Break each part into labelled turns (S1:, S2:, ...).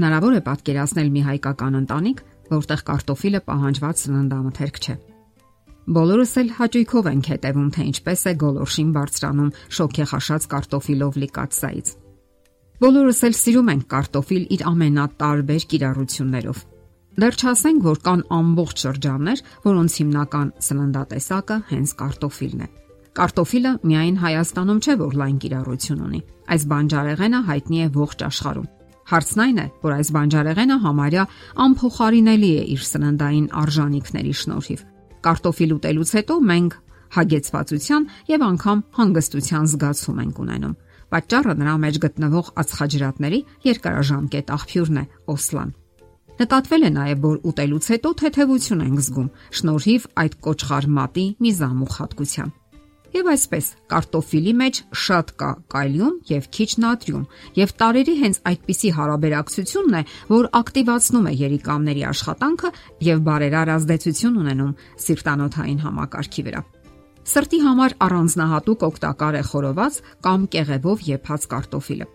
S1: Հնարավոր է պատկերացնել մի հայկական ընտանիք, որտեղ կարտոֆիլը պահանջված սննդամթերք չէ։ Բոլորս էլ հաճույքով ենք հետևում, թե ինչպես է գոլորշին բարձրանում շոքեխաշած կարտոֆիլով լի կաթսայից։ Բոլորս էլ սիրում ենք կարտոֆիլ իր ամենատարբեր կիրառություններով։ Դեռ չասենք, որ կան ամբողջ շրջաններ, որոնց հիմնական սննդատեսակը հենց կարտոֆիլն է։ Կարտոֆիլը միայն Հայաստանում չէ, որ լայն կիրառություն ունի։ Այս բանջարեղենը հայտնի է ողջ աշխարհում։ Հարցն այն է, որ այս բանջարեղենը համարյա անփոխարինելի է իր սննդային արժանինքների շնորհիվ։ Կարտոֆիլ ուտելուց հետո մենք հագեցվածության եւ անգամ հանգստության զգացում ենք ունենում։ Պատճառը նրա մեջ գտնվող ածխաջրատների երկարաժամկետ աղբյուրն է՝ օսլան։ Նկատվել է նաև, որ ուտելուց հետո թեթևություն ենք զգում, շնորհիվ այդ կոճղար մատի մի զամուխ հատկության։ Եվ այսպես, կարտոֆիլի մեջ շատ կա կալիում եւ քիչ նատրիում, եւ տարերի հենց այդպիսի հարաբերակցությունն է, որ ակտիվացնում է երիկամների աշխատանքը եւ բարերար ազդեցություն ունենում սիրտանոթային համակարգի վրա։ Սրտի համար առանձնահատուկ օգտակար է խորոված կամ կեղևով եփած կարտոֆիլը։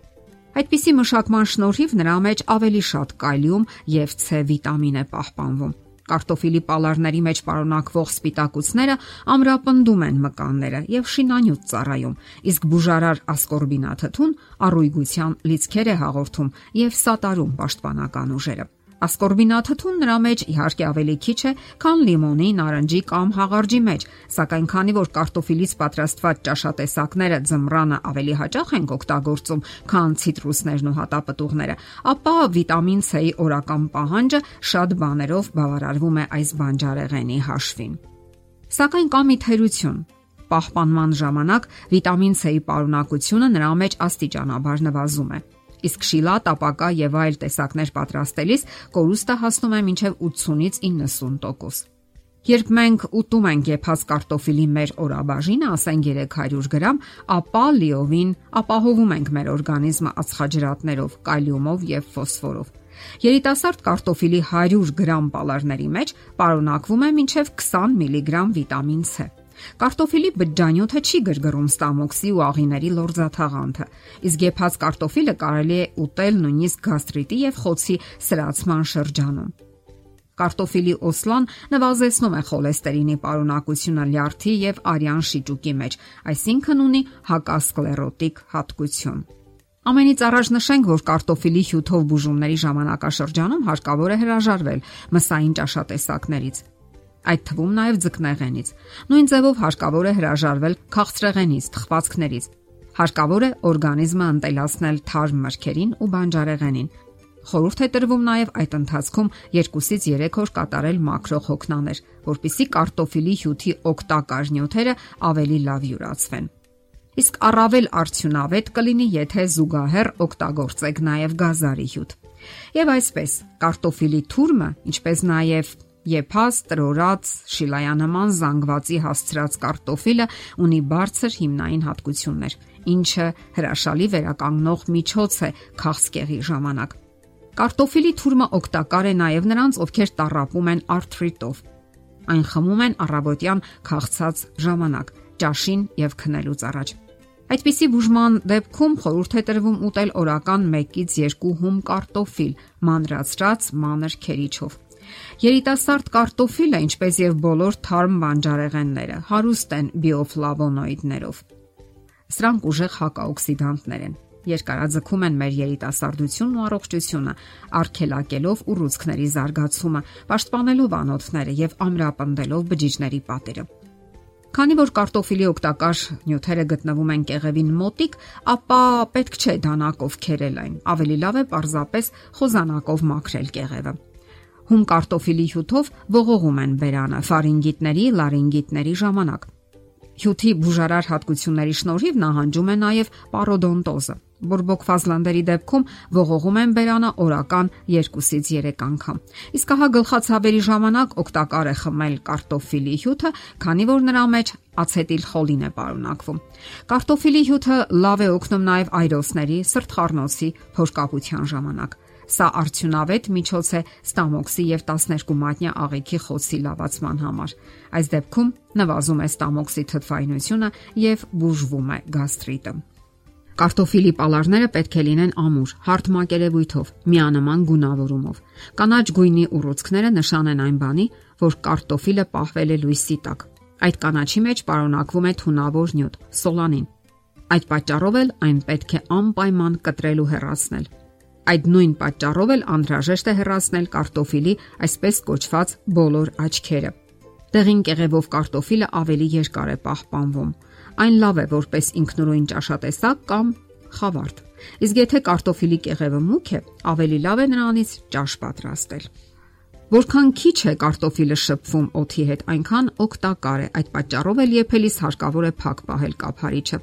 S1: Այդպիսի մշակման շնորհիվ նրա մեջ ավելի շատ կալիում եւ C վիտամին է պահպանվում Կարտոֆիլի պալարների մեջ պարունակվող սպիտակուցները ամրապնդում են մկանները եւ շինանյութ ծառայում, իսկ բուժարար ասկորբինաթթուն առույգության լիցքեր է հաղորդում եւ սատարում պաշտպանական ուժերը։ Ասկորբինաթթուն նրա մեջ իհարկե ավելի քիչ է, քան լիմոնի, նարնջի կամ հաղարջի մեջ, սակայն քանի որ կարտոֆիլից պատրաստված ճաշատեսակները ձմռանը ավելի հաճախ են օգտագործում, քան ցիտրուսներն ու հատապտուղները, ապա վիտամին C-ի օրական պահանջը շատ բաներով բավարարվում է այս բանջարեղենի հաշվին։ Սակայն կա մի թերություն, պահպանման ժամանակ վիտամին C-ի պարունակությունը նրա մեջ աստիճանաբար նվազում է իսկ շիլատ, ապակա եւ այլ տեսակներ պատրաստելիս կորուստը հասնում է մինչև 80-ից 90%։ Երբ մենք ուտում ենք եփած կարտոֆիլի մեր օրաբաժինը, ասենք 300 գրամ, ապա լիովին ապահովում ենք մեր օրգանիզմը ածխաջրատներով, կալիումով եւ ֆոսֆորով։ Երիտասարդ կարտոֆիլի 100 գրամ պալարների մեջ պարունակվում է մինչև 20 միլիգրամ վիտամին C։ Կարտոֆիլի բջջանյութը չի գրգռում ստամոքսի ու աղիների լորձաթաղանթը, իսկ եփած կարտոֆիլը կարելի է ուտել նույնիսկ գաստրիտի եւ խոցի սրացման շրջանում։ Կարտոֆիլի օսլան նվազեցնում է խոլեստերինի պարունակությունը լյարդի եւ արյան շիճուկի մեջ, այսինքն ունի հակասկլերոտիկ հատկություն։ Ամենից առաջ նշենք, որ կարտոֆիլի հյութով բուժումների ժամանակաշրջանում հարկավոր է հրաժարվել մսային ճաշատեսակներից այդ թվում նաև ձկնեղենից։ Նույն ձևով հարկավոր է հրաժարվել քաղցրեղենից, թխվածքներից։ Հարկավոր է օրգանիզմը ընտելացնել թարմ մրգերին ու բանջարեղենին։ Խորհուրդ է տրվում նաև այդ ընթացքում 2-ից 3 օր կատարել մակրո հոգնաներ, որpիսի կարտոֆիլի հյութի օգտակար նյութերը ավելի լավ յուրացվեն։ Իսկ առավել արդյունավետ կլինի, եթե զուգահեռ օգտագործեք նաև գազարի հյութ։ Եվ այսպես, կարտոֆիլի թուրմը, ինչպես նաև Եփած, տրորած, շիլայանման զանգվածի հասցրած կարտոֆիլը ունի բարձր հիմնային հատկություններ, ինչը հրաշալի վերականգնող միջոց է քաղցկեղի ժամանակ։ Կարտոֆիլի թուրմը օգտակար է նաև նրանց, ովքեր տառապում են արթրիտով։ Այն խմում են առավոտյան քաղցած ժամանակ, ճաշին եւ քնելուց առաջ։ Այդպիսի բուժման դեպքում խորհուրդ է տրվում ուտել օրական 1-ից 2 հում կարտոֆիլ, մանրացրած մանր քերիչով։ Երիտասարդ կարտոֆիլը, ինչպես եւ բոլոր թարմ բանջարեղենները, հարուստ են բիոֆլավոնոիդներով։ Սրանք ուժեղ հակաօքսիդանտներ են երկարաձգում են մեր երիտասարդությունն ու առողջությունը, արգելակելով ուռուցքների զարգացումը, պաշտպանելով անոթները եւ ամրապնդելով բջիջների պատերը։ Քանի որ կարտոֆիլի օգտակար նյութերը գտնվում են կեղևին մոտիկ, ապա պետք չէ դանակով քերել այն։ Ավելի լավ է պարզապես խոզանակով մաքրել կեղևը հում կարտոֆիլի հյութով ողողում են բերանը ֆարինգիտների, լարինգիտների ժամանակ։ Հյութի բուժարար հատկությունների շնորհիվ նահանջում է նաև պարոդոնտոզը։ Բորբոքված լանդերի դեպքում ողողում են բերանը օրական 2-ից 3 անգամ։ Իսկ հա գլխացավերի ժամանակ օգտակար է խմել կարտոֆիլի հյութը, քանի որ նրա մեջ ացետիլխոլին է պարունակվում։ Կարտոֆիլի հյութը լավ է օգնում նաև այրոցների, սրտխառնոցի փոշկապության ժամանակ։ Սա արդյունավետ միջոց է ստամոքսի եւ 12 մատնյա աղիքի խոցի լավացման համար։ Այս դեպքում նվազում է ստամոքսի թթվայնությունը եւ բուժվում է գաստրիտը։ Կարտոֆիլի պալարները պետք է լինեն ամուր, հարթ մակերևույթով, միանման գունավորումով։ Կանաչ գույնի ուռուցքները նշան են այն բանի, որ կարտոֆիլը պահվել է լույսի տակ։ Այդ կանաչի մեջ պարունակվում է թունավոր նյութ՝ սոլանին։ Այդ պատճառով էլ այն պետք է անպայման կտրել ու հեռացնել։ Այդ նույն պատճառով էլ անհրաժեշտ է հեռացնել կարտոֆիլի այսպես կոչված բոլոր աչքերը։ Տեղին կեղևով կարտոֆիլը ավելի երկար է պահպանվում Այն լավ է որպես ինքնուրույն ճաշատեսակ կամ խավարդ։ Իսկ եթե կարտոֆիլի կեղևը մուգ է, ավելի լավ է նրանից ճաշ պատրաստել։ Որքան քիչ է կարտոֆիլը շփվում օդի հետ, այնքան օգտակար է։ Այդ պատճառով էլ եփելիս հարկավոր է փակ պահել կափարիչը։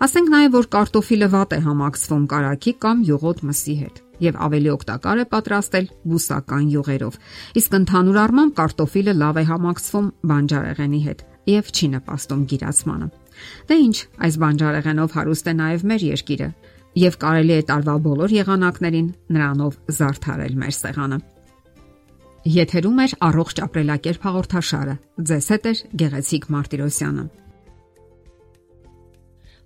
S1: Ասենք նաև որ կարտոֆիլը վատ է համակցվում կարագի կամ յուղոտ մսի հետ եւ ավելի օգտակար է պատրաստել բուսական յուղերով։ Իսկ ընդհանուր առմամբ կարտոֆիլը լավ է համակցվում բանջարեղենի հետ եւ չի նպաստում գիրացմանը։ Դե ի՞նչ, այս բանջարեղենով հարուստ է նաև մեր երկիրը, եւ կարելի է տարվա բոլոր եղանակներին նրանով զարդարել մեր սեղանը։ Եթերում է առողջ ապրելակերպ հաղորդաշարը։ Ձեզ հետ է Գեղեցիկ Մարտիրոսյանը։